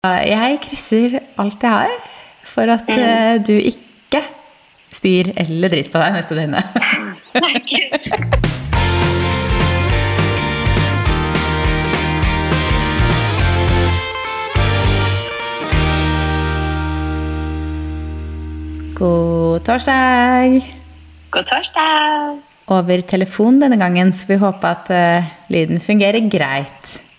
Jeg krysser alt jeg har for at mm. du ikke spyr eller driter på deg neste døgnet. God torsdag! God torsdag. Over telefon denne gangen, så vi håper at uh, lyden fungerer greit.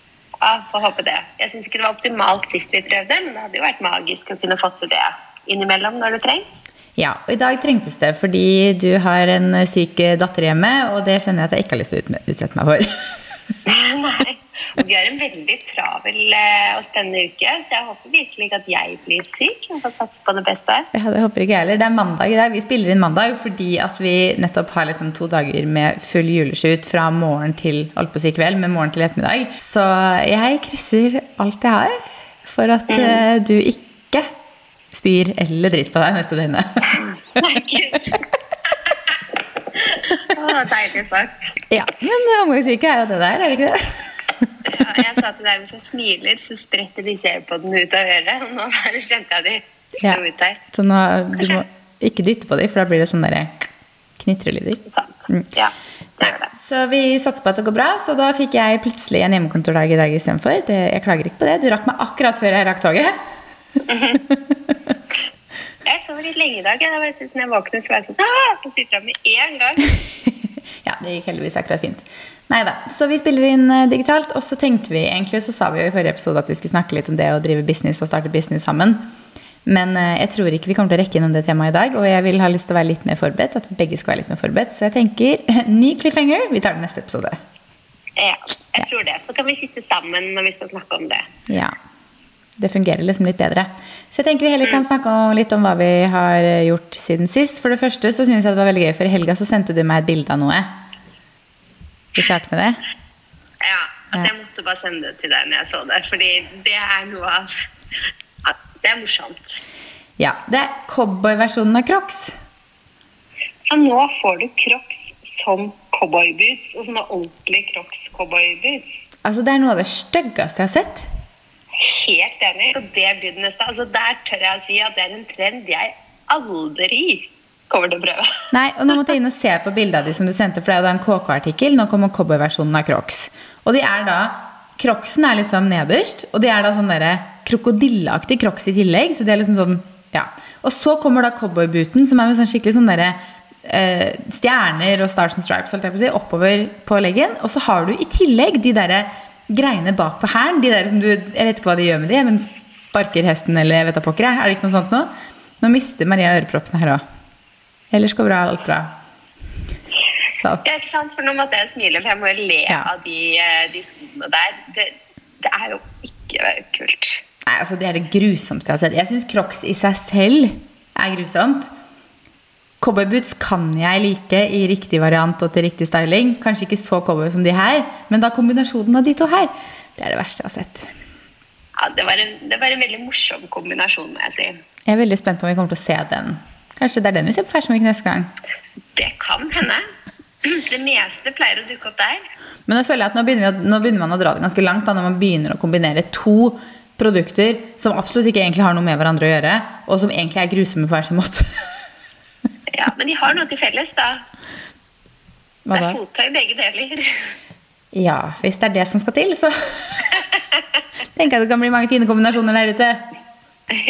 Ja, får håpe det. Jeg syns ikke det var optimalt sist vi prøvde, men det hadde jo vært magisk å kunne fått til det innimellom når det trengs. Ja, og i dag trengtes det fordi du har en syk datter hjemme, og det skjønner jeg at jeg ikke har lyst til å utsette meg for. Nei. Vi har en veldig travel oss og spennende uke, så jeg håper virkelig ikke at jeg blir syk. Jeg får satse på det beste. Ja, det håper ikke jeg heller. Det er mandag i dag. Vi spiller inn mandag fordi at vi nettopp har liksom to dager med full juleshoot fra morgen til holdt på å si kveld, med morgen til ettermiddag. Så jeg krysser alt jeg har for at mm. du ikke spyr eller driter på deg neste døgnet. Nei, gud. Å, deilig sagt. ja, men omgangssyke er jo det der, er det ikke det? Ja, jeg sa til deg hvis jeg smiler, så spretter de airpodene ut av øret. Og nå bare kjente jeg de Ja. ut der. Så nå, du må ikke dytte på dem, for da blir det sånn derre knitrelyder. Mm. Ja, det gjør det. Så vi satser på at det går bra, så da fikk jeg plutselig en hjemmekontordag i dag istedenfor. Jeg klager ikke på det. Du rakk meg akkurat før jeg rakk toget. Jeg sov litt lenge i dag. Jeg, var sånn, jeg våknet, så var jeg sånn! Så sitter her med én gang. ja, det gikk heldigvis akkurat fint. Nei da. Så vi spiller inn eh, digitalt, og så tenkte vi egentlig, så sa vi jo i forrige episode at vi skulle snakke litt om det å drive business og starte business sammen. Men eh, jeg tror ikke vi kommer til å rekke innom det temaet i dag, og jeg vil ha lyst til å være litt mer forberedt. At vi begge skal være litt mer forberedt. Så jeg tenker ny cliffhanger. Vi tar den neste episode. Ja, jeg tror det. Så kan vi sitte sammen når vi skal snakke om det. Ja. Det fungerer liksom litt bedre. Så jeg tenker vi heller kan snakke om, litt om hva vi har eh, gjort siden sist. For det første så synes jeg det var veldig gøy, for i helga så sendte du meg et bilde av noe. Vi starter med det. Ja, altså Jeg måtte bare sende det til deg når jeg så det, fordi det er noe av Det er morsomt. Ja, Det er cowboyversjonen av Crocs. Så nå får du Crocs som cowboyboots, og sånne ordentlige Crocs cowboyboots. Altså, Det er noe av det styggeste jeg har sett. Helt enig. Og det blir det neste. Altså Der tør jeg å si at det er en trend jeg aldri kommer til å prøve. Nei, og Nå måtte jeg inn og se på bildet av de som du sendte, for det er jo en KK-artikkel. Nå kommer cowboyversjonen av Crocs. Og de er da Crocsen er liksom nederst, og de er da sånn derre krokodilleaktig Crocs i tillegg. Så de er liksom sånn, ja. Og så kommer da cowboybooten, som er med sånn skikkelig sånn derre eh, stjerner og stars and stripes si, oppover på leggen. Og så har du i tillegg de derre greiene bak på hælen. De der som du Jeg vet ikke hva de gjør med de, men sparker hesten eller jeg vet da pokker. jeg. Er det ikke noe sånt nå? Nå mister Maria øreproppene her òg. Ellers går bra, alt bra. Så. Ja, ikke sant? For nå måtte jeg smile, for jeg må jo le Ja. av de, eh, de skoene der. Det, det er jo ikke kult. Nei, altså Det er det grusomste jeg har sett. Jeg syns Crocs i seg selv er grusomt. Cowboyboots kan jeg like i riktig variant og til riktig styling. Kanskje ikke så cowboy som de her, men da kombinasjonen av de to her, det er det verste jeg har sett. Ja, det var, en, det var en veldig morsom kombinasjon, må jeg si. Jeg er veldig spent på om vi kommer til å se den. Kanskje det er den vi ser på Fashion Week neste gang. Det kan hende. Det meste pleier å dukke opp der. Men jeg føler at nå begynner, vi, nå begynner man å dra det ganske langt da, når man begynner å kombinere to produkter som absolutt ikke egentlig har noe med hverandre å gjøre, og som egentlig er grusomme på hver sin måte. Ja, Men de har noe til felles, da. Hva Det da? er fottøy begge deler. Ja, hvis det er det som skal til, så tenker jeg det kan bli mange fine kombinasjoner der ute.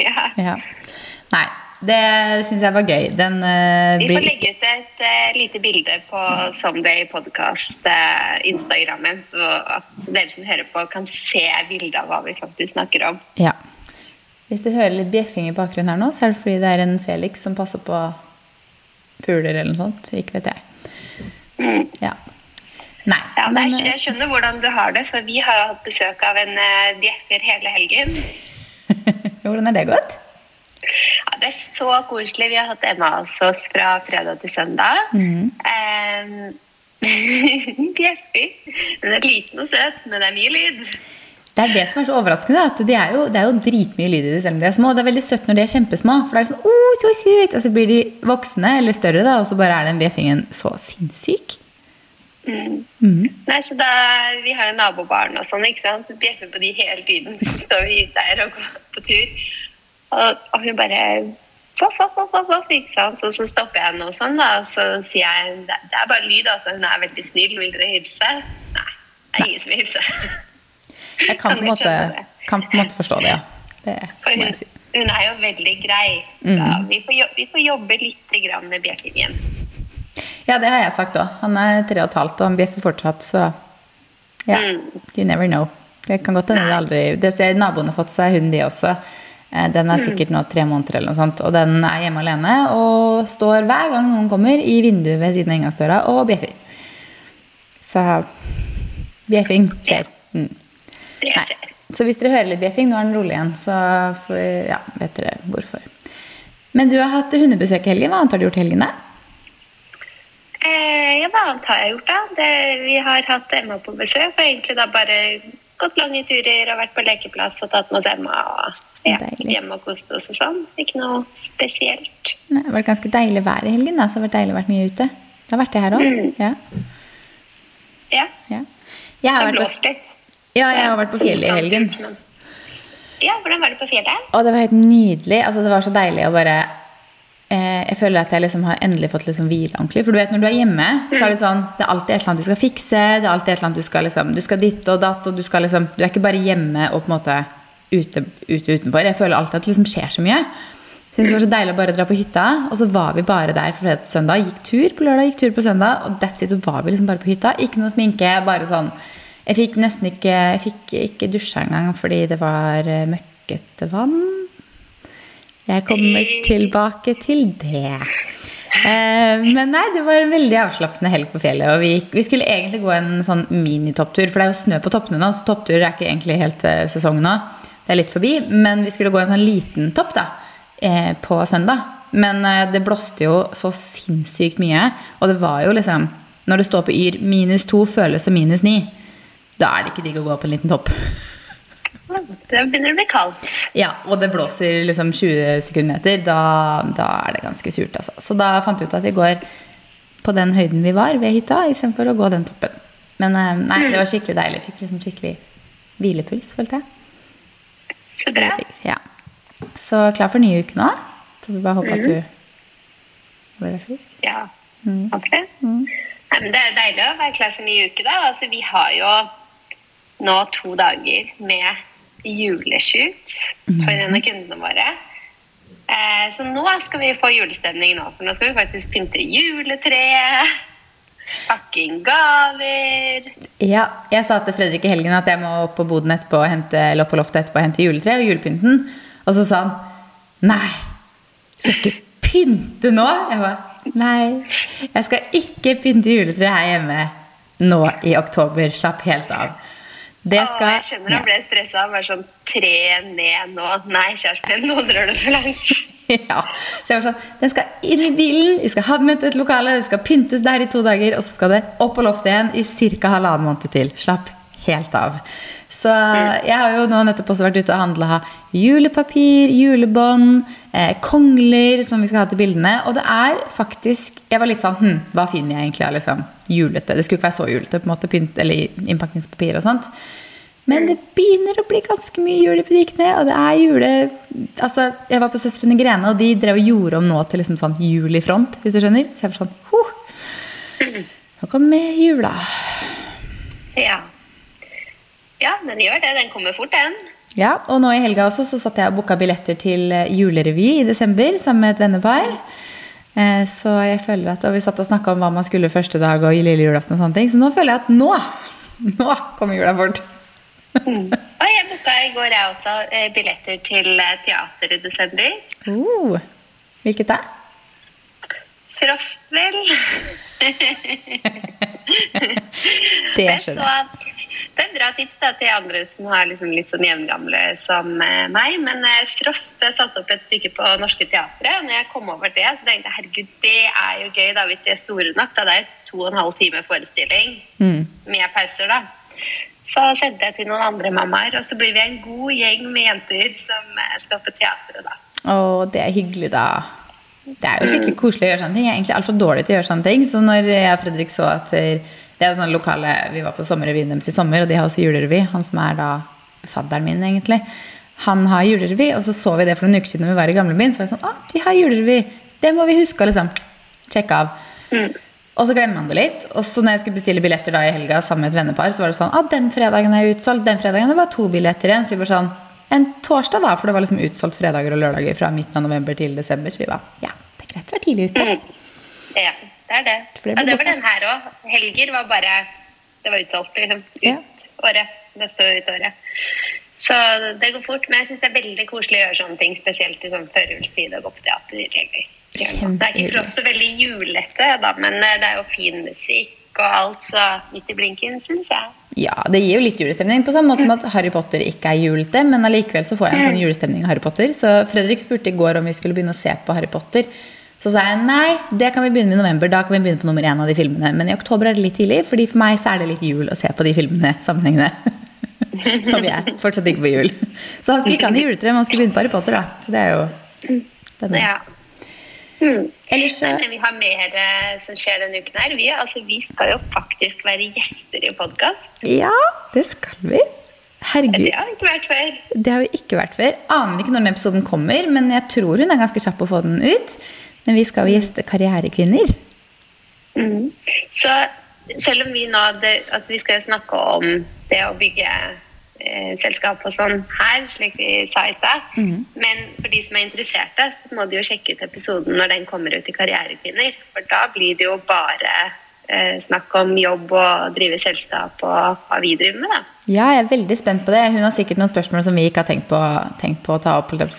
Ja. Ja. Nei, det syns jeg var gøy. Den uh, Vi får legge ut et uh, lite bilde på Someday Podcast uh, Instagrammen, så, at dere som hører på, kan se bildet av hva vi faktisk snakker om. Ja. Hvis du hører litt bjeffing i bakgrunnen her nå, så er det fordi det er en Felix som passer på fugler eller noe sånt. Ikke vet jeg. Ja. Nei, Ja, men men eh, jeg skjønner hvordan du har det, for vi har hatt besøk av en uh, bjeffer hele helgen. hvordan er det gått? Ja, det er så koselig. Vi har hatt Emma hos oss fra fredag til søndag. Mm. bjeffer. Den er liten og søt, men det er mye lyd. Det er det som er så overraskende. At de er jo, det er jo dritmye lyd i det selv om de er små. Det er veldig søtt når de er kjempesmå. For det er sånn, oh, så søt! Og så blir de voksne eller større, da, og så bare er den bjeffingen så sinnssyk. Nei, så da, Vi har jo nabobarn og sånn, ikke sant? Bjeffer på de hele tiden. Så står vi ute der og går på tur. Og, og hun bare voff, voff, voff, voff, ikke sant? Og så stopper jeg henne og sånn, da, og så sier jeg det er bare lyd, altså. Hun er veldig snill. Vil dere hilse? Nei, det er ingen som vil hilse. Jeg kan på en måte, kan på en måte forstå det, ja. Det For hun, si. hun er jo veldig grei. Så vi, får jobbe, vi får jobbe litt grann med bjeffingen. Ja, det har jeg sagt òg. Han er tre og et halvt, og han bjeffer fortsatt, så ja. You never know. Det kan godt hende det aldri Det ser naboene har fått seg hund, de også. Eh, Den er sikkert nå tre måneder eller noe sånt, og den er hjemme alene og står hver gang noen kommer i vinduet ved siden av inngangsdøra og bjeffer. Så bjeffing skjer. Mm. Det Nei. Så hvis dere hører litt bjeffing, nå er den rolig igjen, så får, ja, vet dere hvorfor. Men du har hatt hundebesøk i helgen. Hva annet har du gjort i helgen? da? Eh, ja, hva annet har jeg gjort, da? Det, vi har hatt Emma på besøk, og egentlig da bare gått lange turer og vært på lekeplass og tatt med oss Emma og ja, hjemme og kost oss og sånn. Ikke noe spesielt. Nei, Det var ganske deilig vær i helgen, da, så det har vært deilig å vært mye ute. Det har vært det her òg. Mm. Ja, Ja, ja. Det har har vært på, blåst litt. Ja, jeg har vært på fjellet i Sånn helgen. Ja, hvordan var det på fjellet? Og det var helt nydelig. Altså, det var så deilig å bare eh, Jeg føler at jeg liksom har endelig fått liksom hvile ordentlig. For du vet, når du er hjemme, så er det sånn Det er alltid et eller annet du skal fikse. Det er alltid et eller annet du skal liksom Du skal ditt og datt, og du skal liksom Du er ikke bare hjemme og på en måte ute, ute utenfor. Jeg føler alltid at det liksom skjer så mye. Så det var så deilig å bare dra på hytta, og så var vi bare der for søndag. Gikk tur på lørdag, gikk tur på søndag, og that's it. Så var vi liksom bare på hytta. Ikke noe sminke, bare sånn Jeg fikk nesten ikke Jeg fikk ikke dusja engang fordi det var eh, møkkete vann. Jeg kommer tilbake til det. Eh, men nei, det var en veldig avslappende helg på fjellet. Og vi, gikk, vi skulle egentlig gå en sånn minitopptur, for det er jo snø på toppene nå. Så toppturer er ikke egentlig helt eh, sesong nå. Det er litt forbi. Men vi skulle gå en sånn liten topp da, på søndag. Men det blåste jo så sinnssykt mye. Og det var jo liksom Når det står på Yr minus to føles som minus ni, da er det ikke digg å gå på en liten topp. Det begynner å bli kaldt. Ja, og det blåser liksom 20 sekundmeter, da, da er det ganske surt. Altså. Så da fant vi ut at vi går på den høyden vi var ved hytta, istedenfor å gå den toppen. Men eh, nei, det var skikkelig deilig. Fikk liksom skikkelig hvilepuls, følte jeg. Så bra. Ja. Så klar for nye uke nå. Så vi bare håper at du blir frisk. Ja, håper det. Nei, men det er deilig å være klar for ny uke, da. Altså, vi har jo nå to dager med juleshoot for en av kundene våre. Eh, så nå skal vi få julestemning nå, for nå skal vi faktisk pynte juletreet. Pakke inn gaver. Ja, jeg sa til Fredrik i helgen at jeg må opp på boden etterpå og hente, eller opp på loftet etterpå og hente juletre og julepynten. Og så sa han nei, skal ikke pynte nå? Jeg bare nei, jeg skal ikke pynte juletre her hjemme nå i oktober. Slapp helt av. Det skal jeg skjønner han ble stressa. Bare sånn tre ned nå. Nei, kjæresten min, nå drar du for langt. Ja. Så jeg var sånn Den skal inn i bilen, vi skal ha med til et lokale, det skal pyntes der i to dager, og så skal det opp på loftet igjen i ca. halvannen måned til. Slapp helt av. Så jeg har jo nå nettopp også vært ute og handla julepapir, julebånd, eh, kongler som vi skal ha til bildene. Og det er faktisk Jeg var litt sånn hm, Hva finner jeg egentlig av liksom julete? Det skulle ikke være så julete, på en måte, pynt, eller innpakningspapir og sånt. Men det begynner å bli ganske mye jul i butikkene. Og det er jule... Altså, jeg var på Søstrene Grene, og de drev og gjorde om nå til liksom sånn jul i front, hvis du skjønner. Så jeg var sånn huh, Nå kommer jula. Ja. ja, den gjør det. Den kommer fort, den. Ja, og nå i helga også så satt jeg og booka billetter til eh, julerevy i desember sammen med et vennepar. Eh, Så jeg føler at, og vi satt og snakka om hva man skulle første dag og i lille julaften og sånne ting. Så nå føler jeg at nå, nå kommer jula fort. Og jeg booka i går jeg også eh, billetter til eh, teater i desember. Uh, hvilket da? Frostvel. Det skjønner jeg. Det er et bra tips da, til andre som er liksom litt sånn jevngamle som eh, meg. Men Frost satte opp et stykke på Norske Teatret. Og når jeg kom over det, så tenkte jeg herregud, det er jo gøy da, hvis de er store nok. Da det er jo to og en halv time forestilling Mm. med pauser, da. Så sendte jeg til noen andre mammaer, og så blir vi en god gjeng med jenter som eh, skal på teatret, da. Å, det er hyggelig, da. Det er jo skikkelig koselig å gjøre sånne ting. Jeg er egentlig altfor dårlig til å gjøre sånne ting. Så når jeg og Fredrik så at Det er jo sånne lokale Vi var på sommerrevyen deres i sommer, og de har også julerevy. Han som er da fadderen min, egentlig. Han har julerevy, og så så vi det for noen uker siden når vi var i gamlebyen. Så var jeg sånn, Å, de har julerevy. Det må vi huske å liksom sjekke av. Og så glemmer man det litt. Og så når jeg skulle bestille billetter da i helga sammen med et vennepar, så var det sånn ah, den fredagen er utsolgt. Den fredagen det var to billetter igjen. Så vi var sånn En torsdag, da, for det var liksom utsolgt fredager og lørdager fra midten av november til desember. Så vi var ja, det er greit å være tidlig ute. Ja, det er det. Det Ja, det var den her òg. Helger var bare Det var utsolgt, liksom. Ut Ja. året. Neste år ut året. Så det går fort. Men jeg syns det er veldig koselig å gjøre sånne ting, spesielt i sånn førjulstid og gå på teater. Eller, gjøre det er ikke for oss så veldig julete, da, men eh, det er jo fin musikk og alt, så midt i blinken, syns jeg. Ja, det gir jo litt julestemning, på samme måte som at Harry Potter ikke er julete. Men allikevel så får jeg en sånn julestemning av Harry Potter. Så Fredrik spurte i går om vi skulle begynne å se på Harry Potter. Så sa jeg nei, det kan vi begynne med i november. Da kan vi begynne på nummer én av de filmene. Men i oktober er det litt tidlig, fordi for meg så er det litt jul å se på de filmene sammenhengende. Og vi er fortsatt ikke på jul. Så han skulle ikke ha noe juletre, men han skulle begynne på Harry Potter, da. Så det er jo spennende. Ja. Mm. Ellers Nei, men vi har mer eh, som skjer denne uken her. Vi, altså, vi skal jo faktisk være gjester i podkast. Ja, det skal vi. Herregud. Det har vi ikke vært før. Det har vi ikke vært før. Aner ikke når den episoden kommer, men jeg tror hun er ganske kjapp på å få den ut. Men vi skal jo gjeste karrierekvinner. Mm. Så selv om vi nå det, at vi skal snakke om det å bygge selskap og sånn her, slik vi sa i stad, men for de som er interesserte, så må de jo sjekke ut episoden når den kommer ut i Karrierekvinner. For da blir det jo bare eh, snakk om jobb og drive selskap og hva vi driver med, da. Ja, jeg er veldig spent på det. Hun har sikkert noen spørsmål som vi ikke har tenkt på, tenkt på å ta opp, eller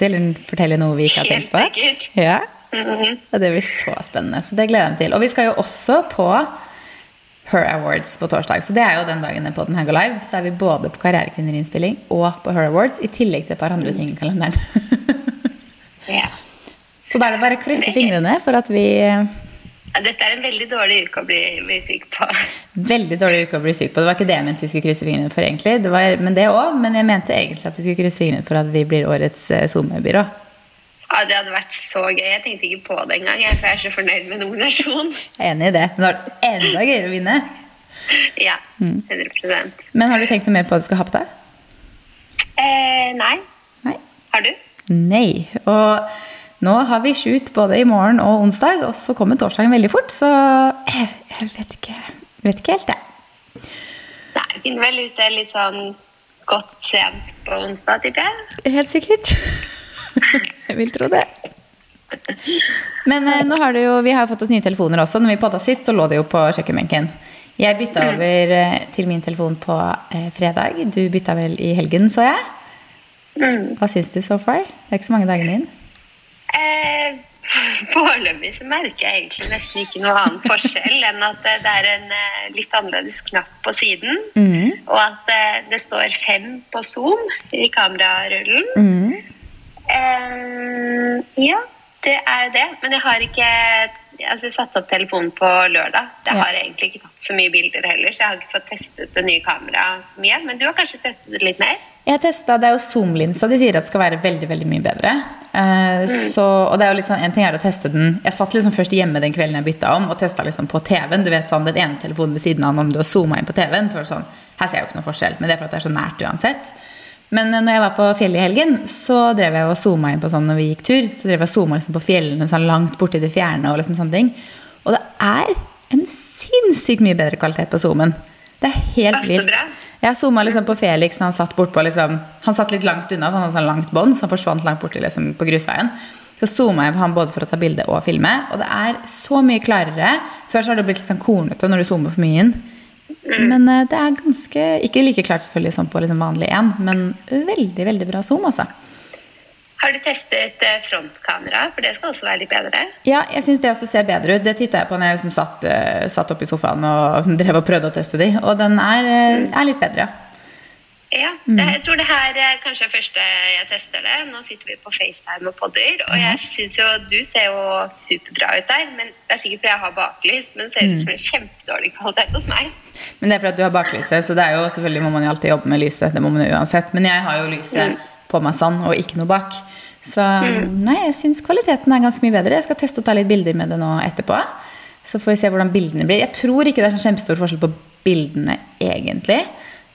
fortelle noe vi ikke har Helt tenkt på. Helt sikkert. Ja. Mhm. Ja, det blir så spennende. Så det gleder jeg meg til. Og vi skal jo også på Her Awards på torsdag. Så det er jo den dagen på den her går live. Så er vi både på Karrierekvinnerinnspilling og på Her Awards, i tillegg til et par andre ting i kalenderen. Ja. så da er det bare å krysse fingrene for at vi Ja, Dette er en veldig dårlig uke å bli, bli syk på. Veldig dårlig uke å bli syk på. Det var ikke det jeg mente vi skulle krysse fingrene for, egentlig. Det var, men det òg. Men jeg mente egentlig at vi skulle krysse fingrene for at vi blir årets eh, SoMe-byrå. Ja, Det hadde vært så gøy. Jeg tenkte ikke på det engang, jeg, for jeg er så fornøyd med nominasjonen. Jeg er enig i det. Men det har vært enda gøyere å vinne. Ja, 100 Men har du tenkt noe mer på hva du skal ha på deg? eh, Nei. Nei. Har du? Nei. Og nå har vi shoot både i morgen og onsdag, og så kommer torsdagen veldig fort, så jeg, vet ikke, vet ikke helt, jeg. Nei, finner vel ut det litt sånn godt sent på onsdag, tipper jeg. Helt sikkert. jeg vil tro det. Men eh, nå har det jo, vi har fått oss nye telefoner også. Når vi podda sist, så lå det jo på kjøkkenbenken. Jeg bytta over eh, til min telefon på eh, fredag. Du bytta vel i helgen, så jeg. Mm. Hva syns du so far? Det er ikke så mange dagene inn. Eh, Foreløpig så merker jeg egentlig nesten ikke noe annen forskjell enn at eh, det er en eh, litt annerledes knapp på siden, mm. og at eh, det står fem på Zoom i kamerarullen. Mhm. Eh, ja, det er jo det. Men jeg har ikke altså Jeg satte opp telefonen på lørdag. Jeg har egentlig ikke tatt så mye bilder heller. Så jeg har ikke fått testet det nye kameraet så mye. Men du har kanskje testet det litt mer? Jeg testet, Det er jo zoom-linsa de sier at skal være veldig veldig mye bedre. Eh, så, og det er jo litt sånn, En ting er å teste den Jeg satt liksom først hjemme den kvelden jeg bytta om, og testa liksom på TV-en. Du vet sånn, Den ene telefonen ved siden av, om du har zooma inn på TV-en, så var det sånn Her ser jeg jo ikke noe forskjell. Men det er for at det er så nært uansett. Men eh, når jeg var på fjellet i helgen, så drev jeg og zooma inn på sånn når vi gikk tur. Så drev jeg og zooma liksom på fjellene sånn langt borti det fjerne. Og liksom sånne ting. Og det er en sinnssykt mye bedre kvalitet på zoomen. Det er helt vilt. Jeg zooma liksom på Felix. Han satt, bort på, liksom, han satt litt langt unna, for han hadde sånn langt bånd, så han forsvant langt borti liksom, på grusveien. Så zooma jeg på han både for å ta bilde og filme, og det er så mye klarere. Før så har det blitt litt sånn kornete når du zoomer for mye inn. Men eh, det er ganske Ikke like klart selvfølgelig som på liksom vanlig én, men veldig, veldig bra zoom, altså. Har du testet eh, frontkamera? For det skal også være litt bedre. Ja, jeg syns det også ser bedre ut. Det titta jeg på når jeg liksom satt, eh, satt oppe i sofaen og drev og prøvde å teste de, og den er, eh, er litt bedre, ja. Ja, Mm. det, jeg tror det her er kanskje første jeg tester det. Nå sitter vi på FaceTime og podder, og jeg synes jo du ser jo superbra ut der. Men det er sikkert fordi jeg har baklys, men det ser Mm. ut som en kjempedårlig kvalitet hos meg. Men det er fordi du har baklyset, så det er jo selvfølgelig må man jo alltid jobbe med lyset. Det må man jo uansett. Men jeg har jo lyset på meg sånn, og ikke noe bak. Så nei, jeg syns kvaliteten er ganske mye bedre. Jeg skal teste å ta litt bilder med det nå etterpå. Så får vi se hvordan bildene blir. Jeg tror ikke det er sånn kjempestor forskjell på bildene egentlig.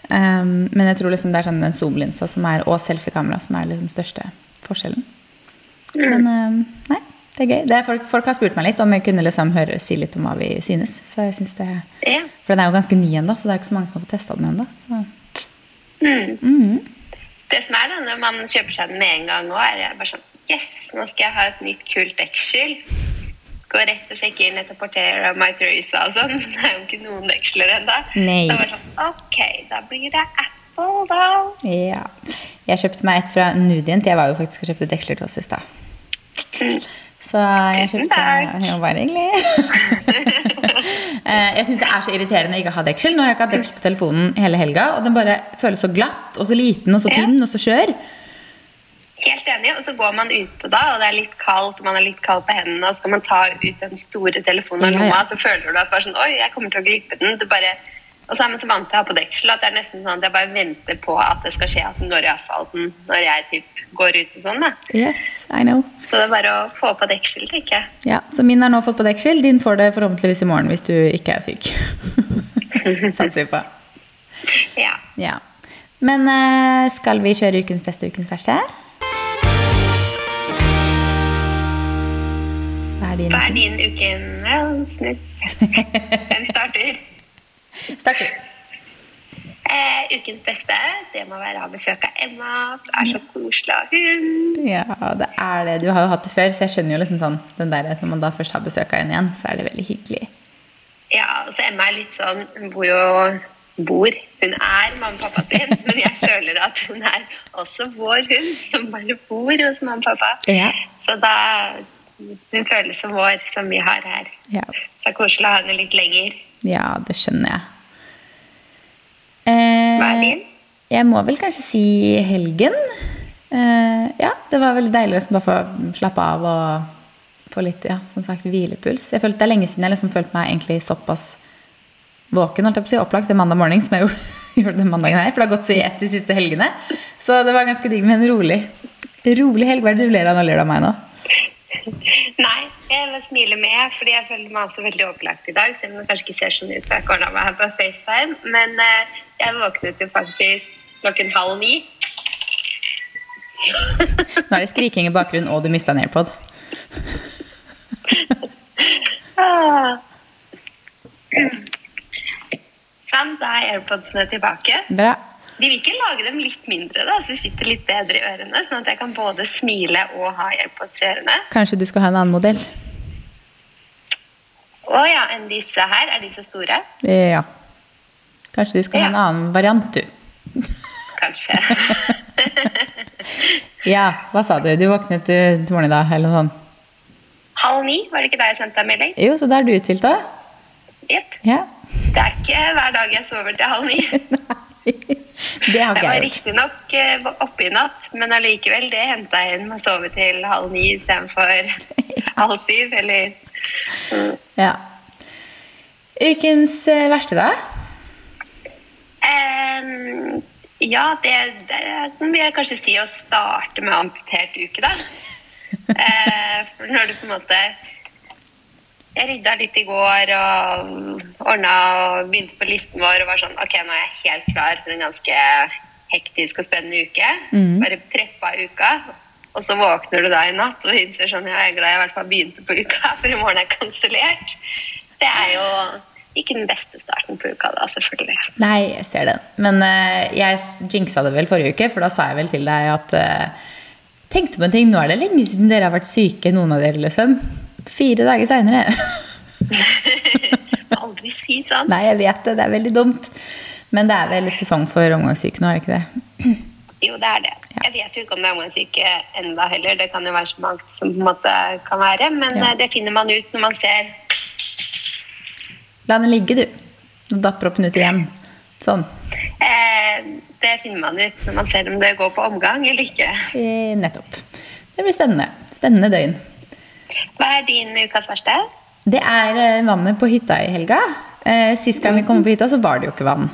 Um, men jeg tror liksom det er sånn den zoom-linsa og selfie-kamera som er liksom største forskjellen. Men um, nei, det er gøy. Det er folk, folk, har spurt meg litt om jeg kunne liksom høre, si litt om hva vi synes. Så jeg synes det, Ja. For den er jo ganske ny ennå, så det er ikke så mange som har fått testa den ennå. Mm. Mm. Det som er da, når man kjøper seg den med en gang òg, er bare sånn Yes, nå skal jeg ha et nytt kult deksel. Gå rett og sjekke inn etter Portera og My Theresa og sånn. Det er jo ikke noen deksler ennå. Da var det sånn Ok, da blir det Apple, da. Ja. Jeg kjøpte meg et fra Nudient. Jeg var jo faktisk og kjøpte deksler til oss i stad. Mm. Så jeg Tusen kjøpte takk. Jo, bare hyggelig. Eh, jeg syns det er så irriterende å ikke ha deksel. Nå har jeg ikke hatt deksel på telefonen hele helga, og den bare føles så glatt og så liten og så tynn og så skjør. Helt enig. Og så går man ute da, og det er litt kaldt, og man er litt kald på hendene, og så skal man ta ut den store telefonen av Ja, ja. lomma, så føler du at bare sånn Oi, jeg kommer til å glippe den. Bare og så er man så vant til å ha på deksel at det er nesten sånn at jeg bare venter på at det skal skje at den går i asfalten når jeg typ går ut og sånn. da. Yes, I know. Så det er bare å få på deksel, tenker jeg. Ja, Så min har nå fått på deksel. Din får det forhåpentligvis i morgen hvis du ikke er syk. Satser vi på. Ja. Ja. Men eh, skal vi kjøre ukens beste og ukens verste? Hva er din? Hva er din uke? Hvem starter? starter. Eh, ukens beste, det må være å ha besøk av Emma. Det er så koselig av hun. Ja, det er det. Du har jo hatt det før, så jeg skjønner jo liksom sånn den der, Når man da først har besøk av henne igjen, så er det veldig hyggelig. Ja, så Emma er litt sånn Hun bor jo bor. Hun er mamma og pappa sin, men jeg føler at hun er også vår hund, som bare bor hos mamma og pappa. Ja. Så da Hun følelse som vår, som vi har her. Ja, Så det er koselig å ha henne litt lenger. ja det skjønner jeg. Eh, Hva er din? Jeg må vel kanskje si helgen. Eh, ja, det var veldig deilig å liksom bare få slappe av og få litt ja, som sagt, hvilepuls. Jeg følte Det er lenge siden jeg liksom følte meg egentlig såpass våken, holdt jeg på å si, opplagt en mandag morgen som jeg gjorde, gjorde den mandagen her. For det har gått så i ett de siste helgene. Så det var ganske digg med en rolig, rolig helg. Hva er det du ler av nå? Ler du av meg nå? Nei, jeg vil smile med, fordi jeg føler meg også veldig opplagt i dag. Selv om det kanskje ikke ser sånn ut, for jeg ordna meg her på FaceTime. Men eh, jeg våknet jo faktisk klokken halv ni. Nå er det skriking i bakgrunnen, og du mista en airpod. Ah. Sånn, da er airpodsene tilbake. Bra. De vil ikke lage dem litt mindre, da, så de sitter litt bedre i ørene. Sånn at jeg kan både smile og ha airpods i ørene. Kanskje du skal ha en annen modell? Å ja, enn disse her. Er de så store? Ja. Kanskje du skal ha en annen variant, du. Kanskje. Ja, hva sa du? Du våknet til til morgen i dag, eller noe sånt? Halv ni, var det ikke da jeg sendte deg melding? Jo, så da er du uthvilt da? Jepp. Ja. Det er ikke hver dag jeg sover til halv ni. Det har Jeg ikke var jeg var riktignok uh, oppe i natt, men allikevel, det henta jeg inn med å sove til halv ni istedenfor halv syv, eller mm. Ja. Ukens eh, verste, da? Um, Ja, det, det vil jeg kanskje si å starte med amputert uke, da. uh, for når du på en måte Jeg rydda litt i går og ordna og begynte på listen vår og var sånn Ok, nå er jeg helt klar for en ganske hektisk og spennende uke. Mm. Bare preppa uka. Og så våkner du da i natt og innser sånn Jeg er glad jeg i hvert fall begynte på uka, for i morgen er kansellert. Det er jo ikke den beste starten på uka, da, selvfølgelig. Nei, jeg ser den. Men uh, jeg jinxa det vel forrige uke, for da sa jeg vel til deg at uh, Tenkte på en ting, nå er det lenge siden dere har vært syke, noen av dere, liksom. Fire dager seinere. Aldri si sånn. Nei, jeg vet det. Det er veldig dumt. Men det er vel sesong for omgangssyke nå, er det ikke det? Jo, det er det. Ja. Jeg vet jo ikke om det er omgangssyke enda heller. Det kan jo være så mangt som på en måte kan være. Men Ja. eh, det finner man ut når man ser La den ligge, du. Nå datt proppen ut igjen. Sånn. eh, Det finner man ut når man ser om det går på omgang eller ikke. Eh, nettopp. Det blir spennende. Spennende døgn. Hva er din ukas verste? Det er eh, vannet på hytta i helga. Eh, Sist gang vi kom på hytta, så var det jo ikke vann.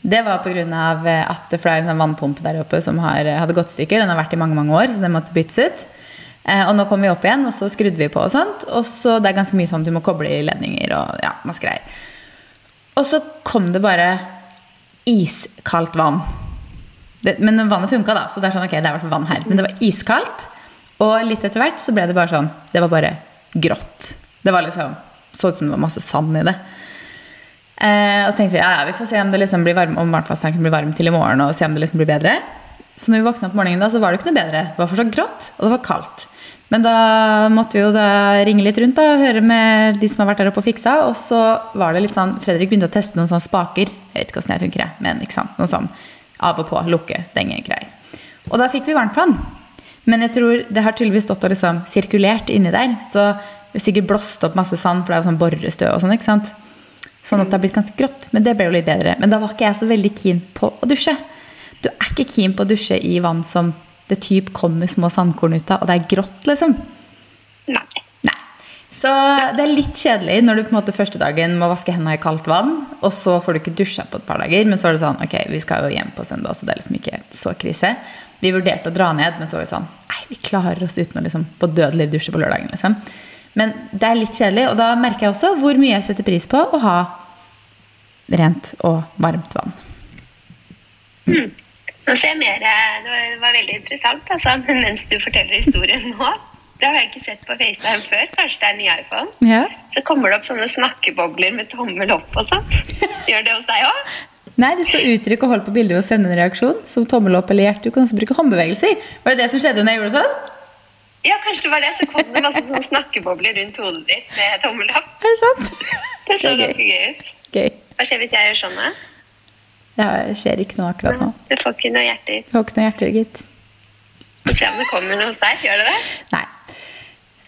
Det var pga. at det er en sånn vannpumpe der oppe som har, hadde gått stykker. Den har vært i mange mange år, så den måtte byttes ut. Eh, og nå kom vi opp igjen, og så skrudde vi på og sånt. Og så det er ganske mye sånn at du må koble i ledninger og ja, masse greier. Og så kom det bare iskaldt vann. Det, men vannet funka, da, så det er sånn, ok, det er i hvert fall vann her. Men det var iskaldt. Og litt etter hvert så ble det bare sånn Det var bare grått. Det var liksom så ut som det var masse sand i det. Eh, og så tenkte vi ja, ja, vi får se om det liksom blir varm, om varmtvannstanken blir varm til i morgen. og se om det liksom blir bedre. Så når vi våkna opp morgenen, da, så var det ikke noe bedre. Det var fortsatt grått, og det var kaldt. Men da måtte vi jo da ringe litt rundt da, og høre med de som har vært der oppe og fiksa. Og så var det litt sånn Fredrik begynte å teste noen sånne spaker. Jeg vet ikke hvordan det funker, men ikke sant, noen sånn av og på, lukke, stenge greier. Og da fikk vi varmtvann. Men jeg tror det har tydeligvis stått og liksom sirkulert inni der. Så det er sikkert blåst opp masse sand, for det er jo sånn borrestø og sånn. ikke sant? Sånn at det har blitt ganske grått. Men det ble jo litt bedre. Men da var ikke jeg så veldig keen på å dusje. Du er ikke keen på å dusje i vann som det typ kommer små sandkorn ut av, og det er grått, liksom. Nei. Nei. Så det er litt kjedelig når du på en måte første dagen må vaske hendene i kaldt vann, og så får du ikke dusja på et par dager. Men så er det sånn, ok, vi skal jo hjem på søndag, så det er liksom ikke så krise. Vi vurderte å dra ned, men så var vi sånn Nei, vi klarer oss uten å liksom på dødelig dusje på lørdagen. liksom. Men det er litt kjedelig, og da merker jeg også hvor mye jeg setter pris på å ha rent og varmt vann. Nå ser jeg mer eh, Det var, det var veldig interessant, altså. Men mens du forteller historien nå Det har jeg ikke sett på FaceTime før. Kanskje det er ny iPhone. Ja. Så kommer det opp sånne snakkebobler med tommel opp og sånn. Gjør det hos deg òg? Nei, det står uttrykk og hold på bildet ved å sende en reaksjon, som tommel opp eller hjerte. Du kan også bruke håndbevegelser. Var det det som skjedde når jeg gjorde sånn? Ja, kanskje det var det. Så kom det masse noen snakkebobler rundt hodet ditt med tommel opp. Er det sant? Det så Det ganske gøy ut. Gøy. Hva skjer hvis jeg gjør sånn? da? Det skjer ikke noe akkurat nå. Du får ikke noe hjerter. Du får ikke noe hjerter, gitt. Få se om det kommer noe hos deg. Gjør det det? Nei.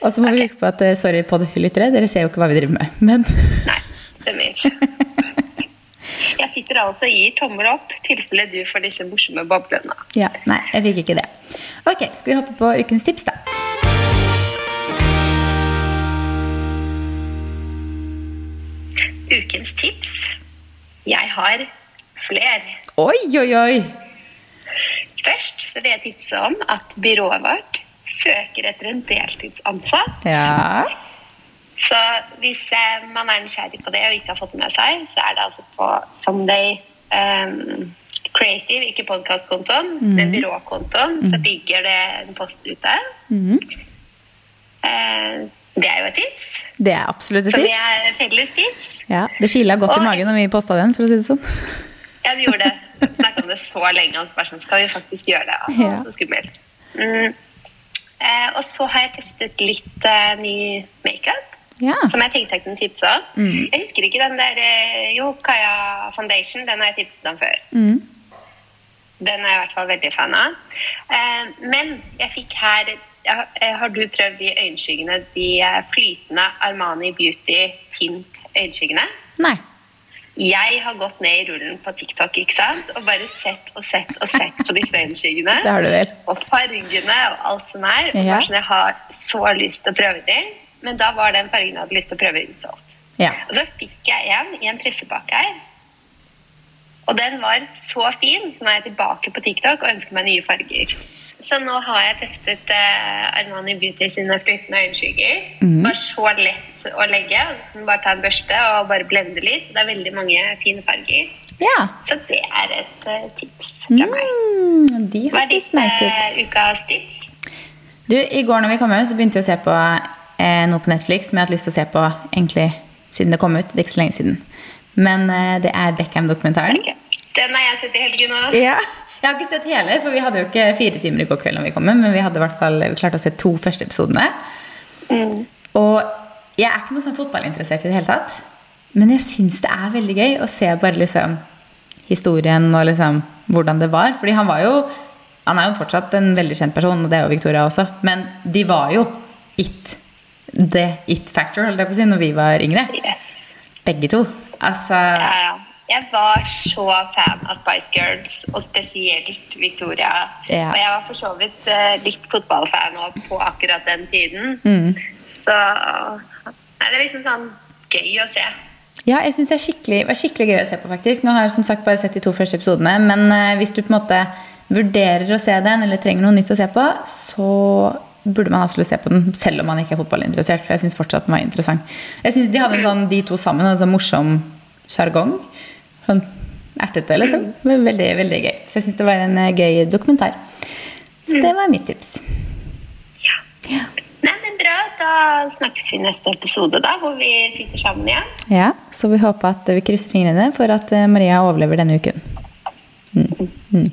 Og så må vi huske på at eh, sorry på det, lyttere, dere ser jo ikke hva vi driver med. Men Nei, stemmer. Jeg sitter altså og gir tommel opp, tilfelle du får disse morsomme boblene. ja, nei, jeg fikk ikke det. Ok, skal vi hoppe på ukens tips, da? Ukens tips. Jeg har flere. Oi, oi, oi! Først så vil jeg tipse om at byrået vårt søker etter en deltidsansatt. Ja. Så hvis eh, man er nysgjerrig på det og ikke har fått det med seg, så er det altså på Someday um, Creative, ikke podkastkontoen, men byråkontoen, så ligger det en post ute. Mm. Eh, det er jo et tips. Det er absolutt et Så det tips. er felles tips. Ja, Det kila godt i magen når vi posta den, for å si det sånn. Ja, vi gjorde det. Snakka om det så lenge. Og så bare sånn, skal vi faktisk gjøre det? Altså, Ja. Så skummelt. Mm. Eh, og så har jeg testet litt eh, ny makeup. Ja. Som jeg tenkte jeg kunne tipse om. Mm. Jeg husker ikke den der eh, Jo, Kaya Foundation. Den har jeg tipset om før. Mm. Den er jeg i hvert fall veldig fan av. Eh, men jeg fikk her eh, Har du prøvd de øyenskyggene? De eh, flytende Armani Beauty tint øyenskyggene? Nei. Jeg har gått ned i rullen på TikTok ikke sant? og bare sett og sett og sett på disse øyenskyggene. Det har du vel. Og fargene og alt som er. Og Ja. sånn, jeg har så lyst til å prøve de. Men da var den fargen jeg hadde lyst til å prøve, utsolgt. Ja. Og så fikk jeg en i en pressepakke her. Og den var så fin, så nå er jeg tilbake på TikTok og ønsker meg nye farger. Så nå har jeg testet eh, Armani Beauty sine flyttende øyenskygger. Det var så lett å legge. Bare ta en børste og bare blende litt. Det er veldig mange fine farger. ja. Så det er et uh, tips fra meg. Mm, de Hva er ditt nice eh, ukas tips? Du, I går når vi kom hjem, så begynte jeg å se på eh, noe på Netflix som jeg har hatt lyst til å se på egentlig siden det kom ut. Det er ikke så lenge siden. Men eh, det er Beckham-dokumentaren. Den har jeg sett i helgen òg. Ja. Jeg har ikke sett hele, for vi hadde jo ikke fire timer i går kveld når vi kom med, men vi hadde i hvert fall vi klarte å se to første episodene. Mm. Og jeg er ikke noe sånn fotballinteressert i det hele tatt. Men jeg syns det er veldig gøy å se bare liksom historien og liksom hvordan det var. Fordi han var jo Han er jo fortsatt en veldig kjent person, og det er jo Victoria også. Men de var jo it. The it factor, holdt jeg på å si, når vi var yngre. Yes. Begge to. Altså Ja, ja. Jeg var så fan av Spice Girls, og spesielt Victoria. Ja. Og jeg var for så vidt eh, litt fotballfan òg på akkurat den tiden. Mm. Så nei, det er liksom sånn gøy å se. Ja, jeg synes det skikkelig, var skikkelig gøy å se på, faktisk. Nå har jeg som sagt bare sett de to første episodene, men eh, hvis du på en måte vurderer å se den, eller trenger noe nytt å se på, så burde man absolutt se på den, selv om man ikke er fotballinteressert. For jeg syns fortsatt den var interessant. Jeg synes De hadde en sånn, de to sammen en sånn morsom sjargong. Sånn ertete, liksom. Var Veldig, veldig gøy. Så jeg syns det var en eh, gøy dokumentar. Så det var mitt tips. Ja. Ja. Nei, men bra. Da snakkes vi i neste episode, da, hvor vi sitter sammen igjen. ja. Så vi håper at vi krysser fingrene for at eh, Maria overlever denne uken.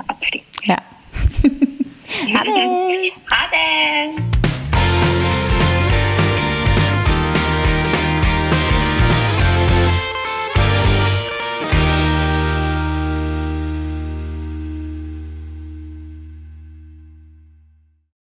Absolutt. Ja. ha det! Ha det!